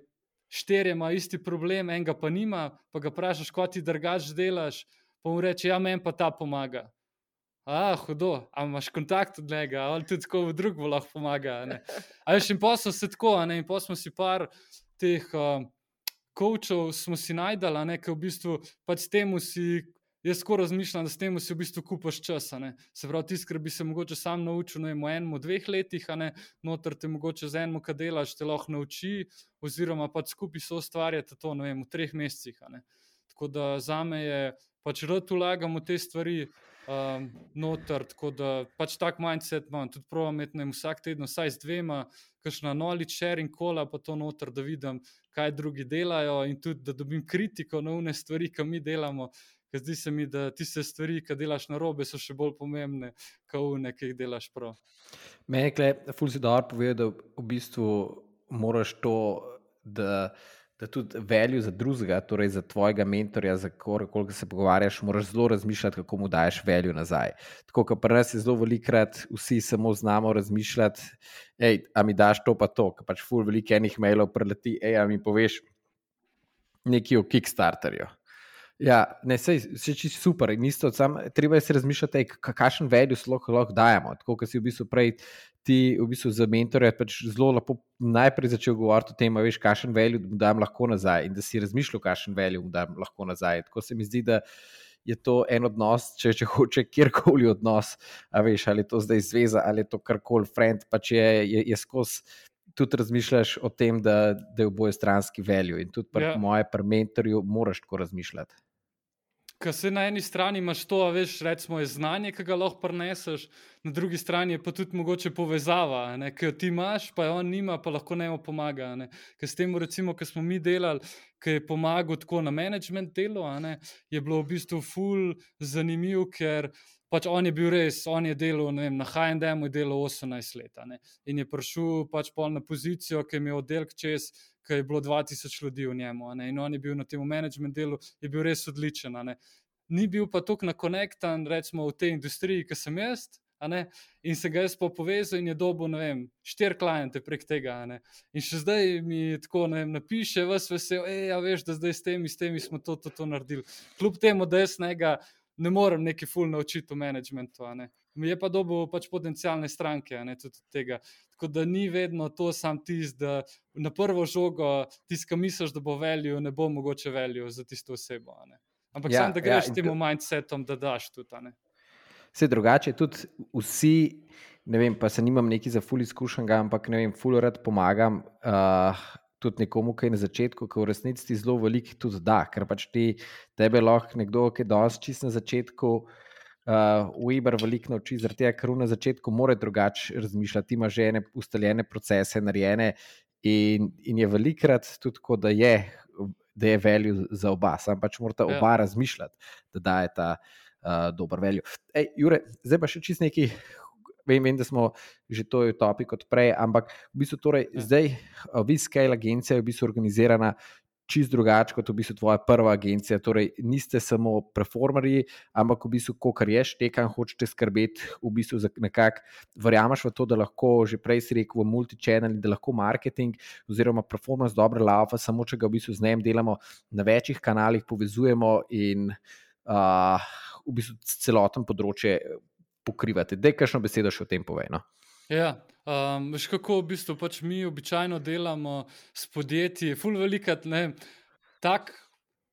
[SPEAKER 3] štirje, ima isti problem, enega pa nima, pa ga vprašaš, kot ti drugač delaš, pa mu reče, ja, meni pa ta pomaga. Ah, hudo, a imaš kontakt od njega, ali tudi tako v drugem lahko pomaga. Ali še in posel se tako, ne? in posel smo si par teh. Uh, Kočev smo si najdali, ker v bistvu pač temu si Jaz tako razmišljam, da s tem si v bistvu kupaš čas. Se pravi, tisti, ki bi se mogoče sam naučil no, v enem, dveh letih, a ne noter te mogoče z enim, kaj delaš, te lahko nauči, oziroma pač skupaj so ustvarjati to vem, v treh mesecih. Tako da za me je pač rad ulagam v te stvari. Um, noter, tako da pač tak mindset imam, tudi pravim, da vsak teden, vsaj z dvema, kakšna knowledge sharing kola, pa to noter, da vidim, kaj drugi delajo in tudi da dobim kritiko na une stvari, ki mi delamo, ker zdi se mi, da tiste stvari, ki delaš na robe, so še bolj pomembne, kot one, ki jih delaš prav.
[SPEAKER 1] Mene je Fulci dobro povedal, da v bistvu moraš to, da, da tudi veljo za drugega, torej za tvojega mentorja, za koga se pogovarjaš, moraš zelo razmišljati, kako mu daješ veljo nazaj. Tako kot pri nas je zelo velikrat, vsi samo znamo razmišljati, hej, a mi daš to pa to, ker pač ful veliko enih mailov preleti, hej, a mi poveš nekaj o Kickstarterju. Ja, ne, sej, se čisto super. Isto, sam, treba je se razmišljati, kakšen value lahko, lahko dajemo. Tako kot si v bistvu prej ti v bistvu za mentorje pač zelo lepo najprej začel govoriti o tem, veš, kakšen value mu dam lahko nazaj in da si razmišljal, kakšen value mu dam lahko nazaj. Tako se mi zdi, da je to en odnos, če, če hoče kjerkoli odnos, veš, ali je to zdaj zveza ali je to karkoli, friend, pač je, je, je skozi. Tudi razmišljaš o tem, da, da je oboje stranski veljo, in tudi pri ja. mojem, pri mentorju, moraš tako razmišljati.
[SPEAKER 3] Ker se na eni strani imaš to, veš, recimo, je znanje, ki ga lahko preneseš, na drugi strani pa tudi mogoče povezava, ki jo ti imaš, pa jo on nima, pa lahko ne mu pomaga. Ker s tem, recimo, ki smo mi delali, ki je pomagal tako na management delu, ne, je bilo v bistvu ful zanimiv, ker. Pač on je bil res, on je delal vem, na HND-u, je delal 18 let. In je prišel pač na pozicijo, ki je imel oddelek čez, ki je bilo 2000 ljudi v njemu. In on je bil na tem management delu, je bil res odličen. Ni bil pa tako nakonektan, recimo, v tej industriji, ki sem jaz. In se ga jaz pa povezal in je dobil, ne vem, štiri klijente prek tega. In še zdaj mi tako vem, napiše, vse vesel, hej, ja, veš, da zdaj s temi, s temi smo to, to, to naredili. Kljub temu, da jaz njega ne morem neki full naučiti v managementu. Mi je pa dobil pač potencijalne stranke, ne tudi tega. Tako da ni vedno to sam tisti, da na prvo žogo tisti, ki misliš, da bo veljo, ne bo mogoče veljo za tisto osebo. Ampak ja, sam, da greš ja, tem mindsetom, da daš tudi.
[SPEAKER 1] Vse drugače, tudi vsi, ne vem, pa se nimam neki za ful izkušen, ampak ne vem, ful rad pomagam. Uh, Tudi nekomu, ki je na začetku, ki v resnici ti zelo veliko tudi da, ker pač ti tebe lahko nekdo, ki je danes čist na začetku, uh, uh, Weber veliko nauči, zaradi tega, ker na začetku mora drugače razmišljati, ima že ene ustaljene procese, narejene in, in je velikrat tudi tako, da je, da je veljo za oba, sam pač morata ja. oba razmišljati, da daje ta uh, dober veljo. Jure, zdaj pa še čist neki. Vem, vem, da smo že to utopili kot prej, ampak v bistvu torej, ja. zdaj, vi, Scale Agencija, je v bistvu organizirana čist drugače kot v bistvu tvoja prva agencija. Torej, niste samo performerji, ampak v bistvu, ko kar ješ, tekan, hočete skrbeti, v bistvu za nekak, verjameš v to, da lahko že prej si rekel v multichannel, da lahko marketing oziroma performance dobro lava, samo če ga v bistvu z njim delamo na večjih kanalih, povezujemo in uh, v bistvu celoten področje pokrivate. Dej, kakšno besedo še o tem povej. No?
[SPEAKER 3] Ja, um, veš kako v bistvu pač mi običajno delamo s podjetji, full velikat, ne, tak,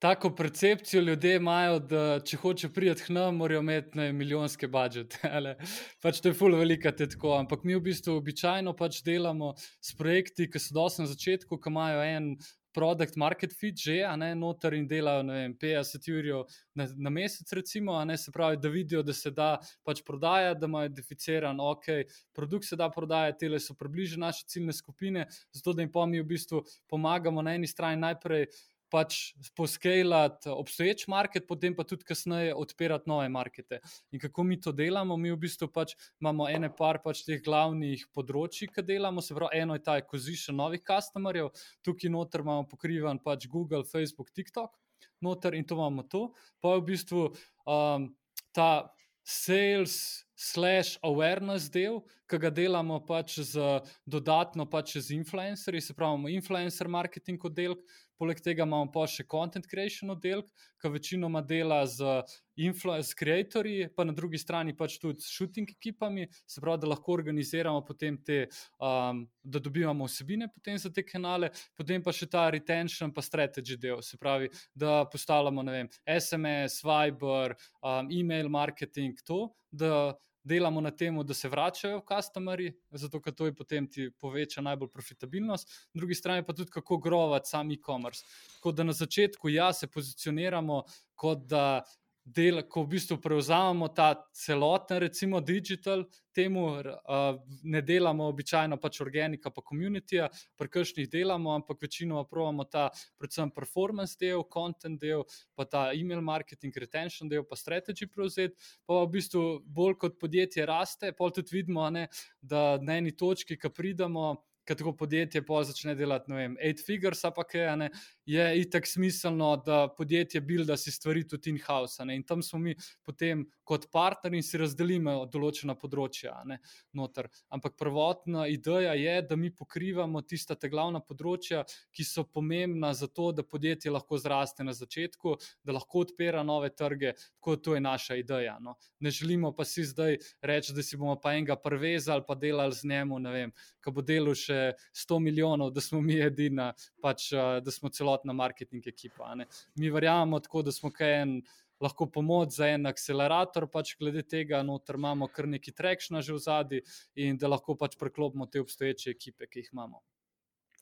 [SPEAKER 3] tako percepcijo ljudje imajo, da če hoče priti k nam, morajo imeti ne, milijonske budžete. [LAUGHS] pač to je full velikat, je tako. Ampak mi v bistvu običajno pač delamo s projekti, ki so dosti na začetku, ki imajo en produkt market fit že, a ne noter in delajo vem, 50 ur na, na mesec, recimo, a ne se pravi, da vidijo, da se da pač prodajati, da imajo identificiran, ok, produkt se da prodajati, te so približene naše ciljne skupine, zato da jim pa mi v bistvu pomagamo na eni strani najprej pač poskalati obstoječ market, potem pa tudi kasneje odpirati nove markete. In kako mi to delamo? Mi v bistvu pač imamo ene par pač teh glavnih področji, ki delamo, se pravi, eno je ta acquisition novih customerjev, tukaj noter imamo pokrivan pač Google, Facebook, TikTok, noter in to imamo to. Pa je v bistvu um, ta sales. Slash awareness del, ki ga delamo pač z dodatno pač z influencerji, se pravi, influencer marketing oddelek, Poleg tega imamo pa še content creation oddelek, ki večinoma dela z influencer creatorji, pa na drugi strani pač tudi s shooting ekipami, se pravi, da lahko organiziramo potem te, um, da dobivamo vsebine potem za te kanale, potem pa še ta retention pa strategy del, se pravi, da postavljamo, ne vem, SMS, Viber, um, email marketing, to, da delamo na tem, da se vračajo customerji, zato ker to je potem ti poveča najbolj profitabilnost, na drugi strani pa tudi kako grovati sam e-commerce. Tako da na začetku ja se pozicioniramo kot da del, ko v bistvu prevzamemo ta celoten, recimo, digital, temu uh, ne delamo običajno pač organika, pa komunitija, pri kakšnih delamo, ampak večinoma pravimo ta, predvsem performance del, content del, pa ta email marketing, retention del, pa strategy prevzeti. Pa v bistvu bolj kot podjetje raste, pa tudi vidimo, ne, da na eni točki, ki pridemo ker tako podjetje pa začne delati, ne vem, 8 figures, pa kaj, ne, je itak smiselno, da podjetje builda si stvari tudi in-house. In tam smo mi potem kot partner in si razdelimo določena področja. Ne, Ampak prvotna ideja je, da mi pokrivamo tista te glavna področja, ki so pomembna za to, da podjetje lahko zraste na začetku, da lahko odpira nove trge. Tako to je naša ideja. No. Ne želimo pa si zdaj reči, da si bomo pa enega prevezali, pa delali z njemu, ne vem, ko bo delal še 100 milijonov, da smo mi edina, pač, da smo celotna marketing ekipa. Mi verjamemo tako, da smo kaj en. Lahko pomoč za en akcelerator, pač glede tega, noter imamo kar nekaj trekšna že v zadnji, in da lahko pač preklopimo te obstoječe ekipe, ki jih imamo.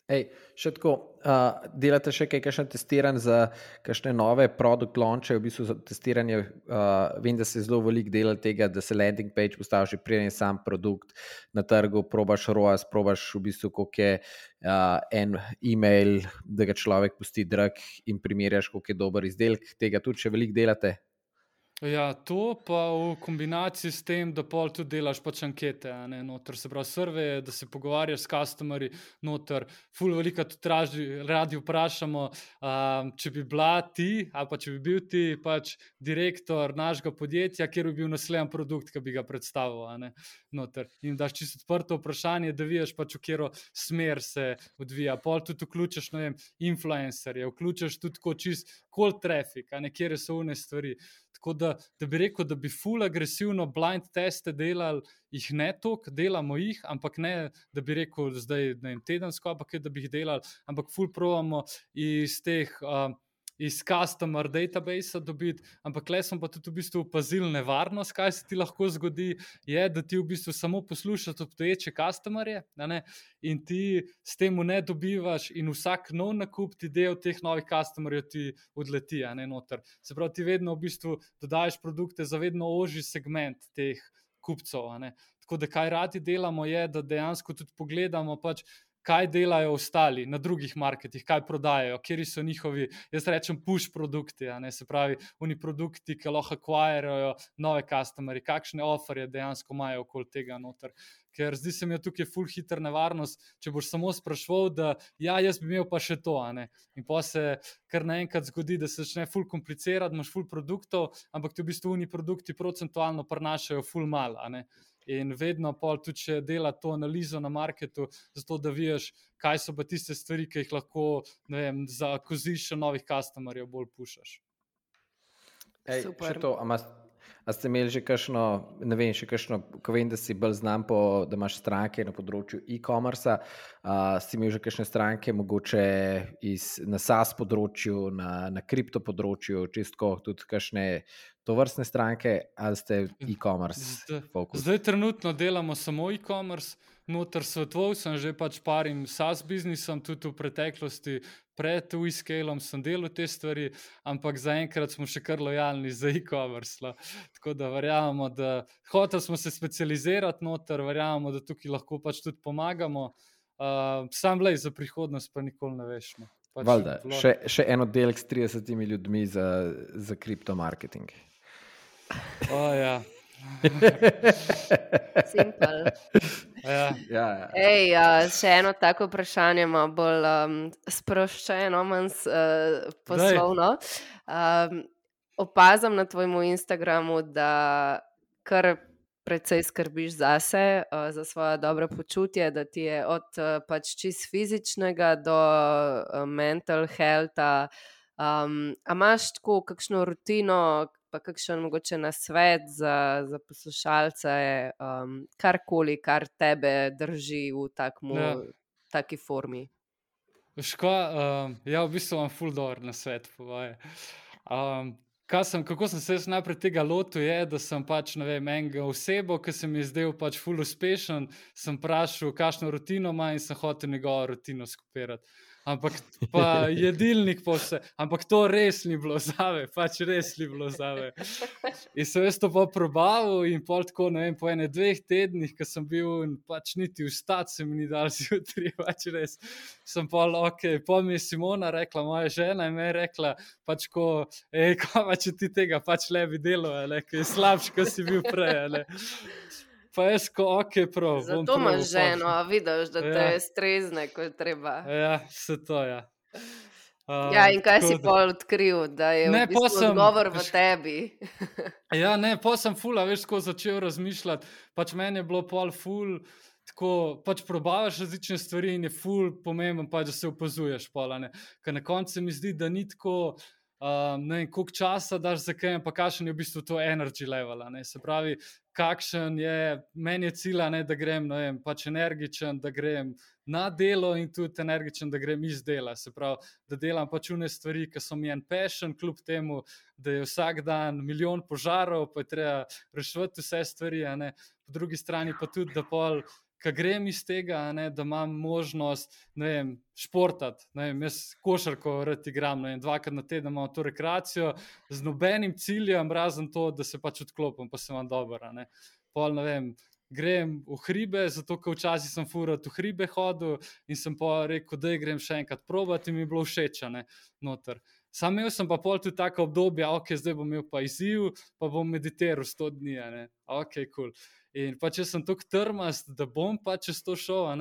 [SPEAKER 1] Ej, še tako, uh, delate še kaj, kakšne testiranje za kakšne nove produkt launche, v bistvu za testiranje. Uh, vem, da se zelo veliko dela tega, da se landing page postavi že preden je sam produkt na trgu, probaš ROAS, probaš v bistvu, koliko je uh, en e-mail, da ga človek pusti drag in primerjaš, koliko je dober izdelek. Tega tudi še veliko delate.
[SPEAKER 3] Ja, to pa v kombinaciji s tem, da pol tudi delaš pač ankete, ne, noter se pravi, srve, da se pogovarjaš s customerji, noter, ful velika tudi raži, radi vprašamo, um, če bi bila ti, ali pa če bi bil ti pač direktor našega podjetja, kjer bi bil naslednji produkt, ki bi ga predstavil, ne, noter. In daš čisto odprto vprašanje, da vidiš pač, v katero smer se odvija. Pol tudi vključiš, ne vem, influencerje, vključiš tudi kot čist cold traffic, a ne kjer so une stvari. Tako da, da bi rekel, da bi full agresivno blind teste delali, jih ne toliko, delamo jih, ampak ne, da bi rekel, da je tedensko, ampak da bi jih delali, ampak full provamo iz teh. Uh, iz customer database dobiti, ampak le smo pa tudi v bistvu opazili nevarnost, kaj se ti lahko zgodi, je, da ti v bistvu samo poslušaš obstoječe customerje in ti s tem ne dobivaš, in vsak nov nakup ti del teh novih customerjev ti odleti, ne noter. Se pravi, ti vedno v bistvu dodajes produkte za vedno ožji segment teh kupcev. Tako da, kaj radi delamo, je, da dejansko tudi pogledamo. Pač, kaj delajo ostali na drugih marketih, kaj prodajajo, kje so njihovi, jaz rečem, push produkti, se pravi, oni produkti, ki lahko akvarirajo nove customerje, kakšne ofere dejansko imajo okoli tega noter. Ker zdi se mi, da je tukaj full hiter nevarnost, če boš samo sprašval, da ja, jaz bi imel pa še to. In pa se kar naenkrat zgodi, da se začne full komplicirati, imaš full produktov, ampak ti v bistvu oni produkti procentualno prenašajo full mal. In vedno pa tudi, če dela to analizo na marketu, zato da vidiš, kaj so pa tiste stvari, ki jih lahko vem, za koziš novih customerjev bolj pušaš.
[SPEAKER 1] Ej, to, A ste imeli že kakšno, ne vem, še kakšno, ko vem, da si bolj znan po, da imaš stranke na področju e-commerce, uh, ste imeli že kakšne stranke, mogoče iz, na SAS področju, na, na kripto področju, čistko tudi kakšne to vrstne stranke, ali ste e-commerce fokus?
[SPEAKER 3] Zdaj trenutno delamo samo e-commerce noter svetoval, sem že pač parim SAS biznisom, tudi v preteklosti, pred Wiskelom sem delal te stvari, ampak zaenkrat smo še kar lojalni za e-commerce. Tako da verjamemo, da hoteli smo se specializirati noter, verjamemo, da tukaj lahko pač tudi pomagamo. Uh, sam le za prihodnost, pa nikoli ne veš. No.
[SPEAKER 1] Pač Valda, še, še en oddelek s 30 ljudmi za, za kriptomarketing.
[SPEAKER 3] Oh, ja.
[SPEAKER 2] Simpel.
[SPEAKER 3] Ja.
[SPEAKER 1] Ja, ja.
[SPEAKER 2] Ej, uh, še eno tako vprašanje, malo bolj um, sproščeno, manj uh, poslovno. Um, opazam na tvojem Instagramu, da kar precej skrbiš zase, uh, za svoje dobro počutje, da ti je od uh, pač čist fizičnega do uh, mental healtha. Um, a imaš tako kakšno rutino, pa kakšen mogoče na svet za, za poslušalce, um, karkoli, kar tebe drži v takmu, ja. taki formi.
[SPEAKER 3] Ško, um, ja, v bistvu imam full door na svet. Um, sem, kako sem se najprej tega lotil, je, da sem pač vem, enega osebo, ki se mi je zdel pač full uspešen, sem vprašal, kakšno rutino ima in sem hotel njegovo rutino skupirati ampak pa [LAUGHS] jedilnik, pa vse. Ampak to res ni bilo zave, pač res ni bilo zave. In sem jaz to pa probal in pol tako, ne vem, po ene dveh tednih, ko sem bil in pač niti vstati se mi ni dal [LAUGHS] zjutraj, pač res. Sem pol, ok, pol mi je Simona rekla, moja žena in me je rekla, pač ko, hej, kava, če ti tega pač le bi delo, ne, ki je slabši, kot si bil prej, ne pa je sko, ok, prav.
[SPEAKER 2] Zato imaš ženo, a vidiš, da ja. te je strezne, ko je treba.
[SPEAKER 3] Ja, se to je. Ja.
[SPEAKER 2] Uh, ja, in kaj si pol odkril, da je ne, v bistvu sem, odgovor v tebi? [LAUGHS]
[SPEAKER 3] ja, ne, pa sem ful, a veš, ko začel razmišljati, pač meni je bilo pol ful. Tako pač probavaš različne stvari in je ful pomemben, pa, da se opazuješ. Ker na koncu mi zdi, da ni tako, um, ne vem, koliko časa daš za kaj, pa kakšen je v bistvu to energy level. Se pravi, kakšen je meni cilj, da grem vem, pač energičen, da grem na delo in tudi energičen, da grem iz dela. Se pravi, da delam pač une stvari, ki so mi en pešen, kljub temu, da je vsak dan milijon požarov, pa je treba rešiti vse stvari. Po drugi strani pa tudi, da pol ki grem iz tega, ne, da imam možnost vem, športati. Ne vem, jaz košarko rad igram, ne, dvakrat na teden imam to rekreacijo z nobenim ciljem, razen to, da se pač odklopim, pa se vam dobro. Pol ne vem. Grem v hribe, zato ker včasih sem furat v hribe hodil in sem pa rekel, da grem še enkrat probati in mi je bilo všeč. Sam imel sem pa pol tudi tako obdobje, ok, zdaj bom imel pa izziv, pa bom meditiral 100 dni. Ok, kul. Cool. In pa če sem tako trmast, da bom pa čez to šel,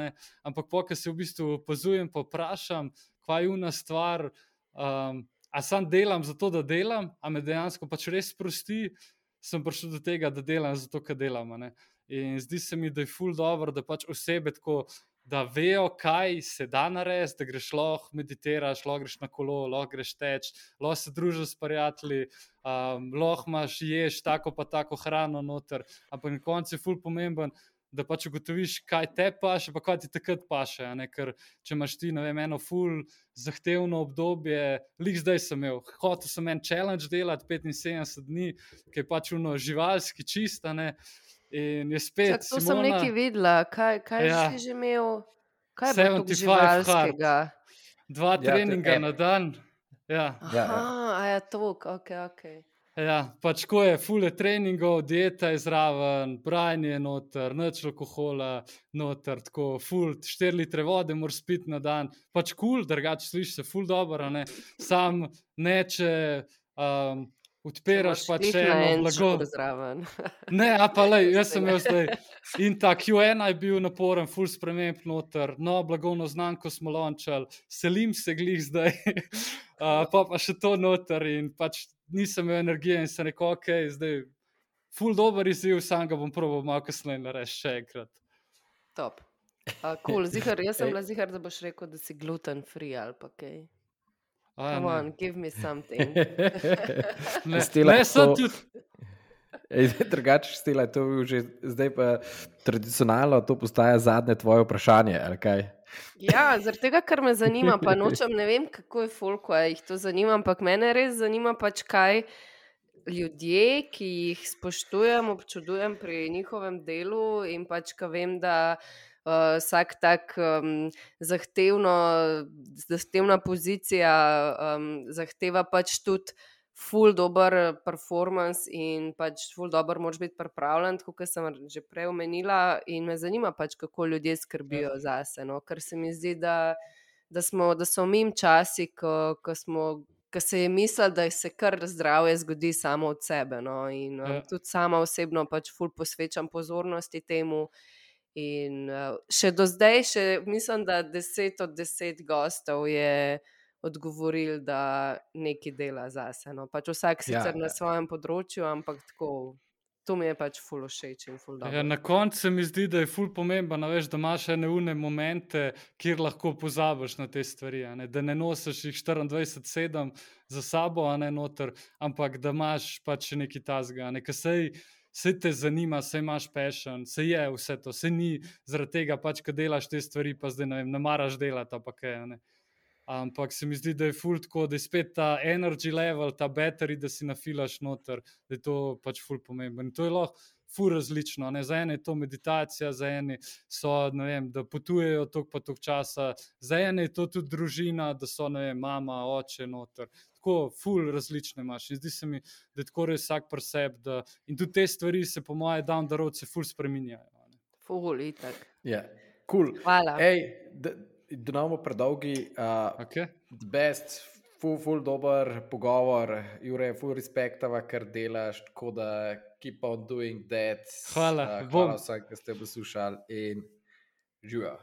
[SPEAKER 3] ampak po, ki se v bistvu opazujem, pa vprašam, kaj je una stvar. Um, a sam delam zato, da delam, a me dejansko pač res sprosti, sem prišel do tega, da delam zato, ker delam. In zdi se mi, da je ful dobro, da pač osebe tako da vejo, kaj se da narediti, da greš lahko meditiraš, lahko greš na kolo, lahko greš teč, lahko se družiš s prijatelji, um, lahko imaš ješ tako pa tako hrano noter. Ampak na koncu je ful pomemben. Da pač ugotoviš, kaj te paše, pa kaj ti takrat paše. Ker če imaš ti, ne vem, eno ful zahtevno obdobje, lik zdaj sem imel, hotel sem en challenge delati 75 dni, ki je pač uno živalski čista. In je spet. Čak,
[SPEAKER 2] to
[SPEAKER 3] Simona,
[SPEAKER 2] sem nekaj videla, kaj, kaj ja, si že imel, kaj je bilo živalskega.
[SPEAKER 3] Dva ja, treninga ja, na dan. Ja.
[SPEAKER 2] Aha, ja. a je to, ok, ok.
[SPEAKER 3] Ja, pač ko je fule treningov, dieta je zraven, branje je noter, noč alkohola, noter, tako ful, štiri litre vode moraš spiti na dan. Pač kul, cool, drugače slišiš se ful dobro, ne. Sam neče. Um, Odpiraš pa če eno blago. [LAUGHS] ne, a pa le, jaz sem imel zdaj. In ta Q1 je bil naporen, full sprememb noter, no, blagovno znamko smo lončali, selim se glih zdaj, [LAUGHS] uh, pa pa še to noter in pač nisem imel energije in se rekel, ok, zdaj full dober izziv, sam ga bom proval malo kasneje narediti še enkrat.
[SPEAKER 2] Top. Uh, cool. zihar, jaz sem bila zihar, da boš rekel, da si gluten free ali pa kaj. Okay. Come on, give me something. [LAUGHS]
[SPEAKER 3] ne, stila, ne, so tudi.
[SPEAKER 1] Drugače, stila, to je že zdaj pa tradicionalno, to postaja zadnje tvoje vprašanje.
[SPEAKER 2] Ja, zaradi tega, ker me zanima, pa nočem, ne vem, kako je folko, jih to zanima, ampak mene res zanima, pač kaj ljudje, ki jih spoštujem, občudujem pri njihovem delu in pač, ka vem, da uh, vsak tak um, zahtevno, zahtevna pozicija um, zahteva pač tudi ful dober performance in pač ful dober moraš biti pripravljen, kot sem že prej omenila. In me zanima pač, kako ljudje skrbijo ja. za sebe. No? Ker se mi zdi, da, da, smo, da so mi časi, ko, ko smo. Ker se je mislil, da se kar zdravje zgodi samo od sebe. No? In ja. tudi sama osebno pač ful posvečam pozornosti temu. In uh, še do zdaj, še, mislim, da deset od deset gostov je odgovoril, da nekaj dela za sebe. No. Pač vsak ja, sicer ja, na svojem področju, ampak tako. To mi je pač ful všeč in ful dobro.
[SPEAKER 3] Ja, na koncu se mi zdi, da je ful pomembno, da imaš ene une momente, kjer lahko pozabiš na te stvari. Ne? Da ne nosiš jih 24-7 za sabo, ne noter, ampak da imaš pač nekaj tazga. Ne? Vse te zanima, vse imaš pešen, vse je vse to, vse ni zaradi tega, pač, da delaš te stvari, pa zdaj ne, vem, ne maraš delati. Pa kaj, ne. Ampak se mi zdi, da je fult tako, da je spet ta energy level, ta battery, da si nafilaš noter, da je to pač fult pomemben. In to je lahko ful različno. Ne? Za ene je to meditacija, za ene so, vem, da potujejo tok pa tok časa, za ene je to tudi družina, da so vem, mama, oče noter tako ful različne imaš. In zdi se mi, da je tako res vsak preseb. Da, in tudi te stvari se, po mojem, down the road se ful spremenjajo.
[SPEAKER 2] Ful, itak.
[SPEAKER 1] Ja, cool.
[SPEAKER 2] Hvala.
[SPEAKER 1] Ej, da ne bomo predolgi. Uh,
[SPEAKER 3] okay.
[SPEAKER 1] Best. Ful, ful, dober pogovor, Jure, ful, respektava, kar delaš, tako da keep on doing that.
[SPEAKER 3] Hvala,
[SPEAKER 1] uh, hvala vsem, ki ste poslušali in živijo.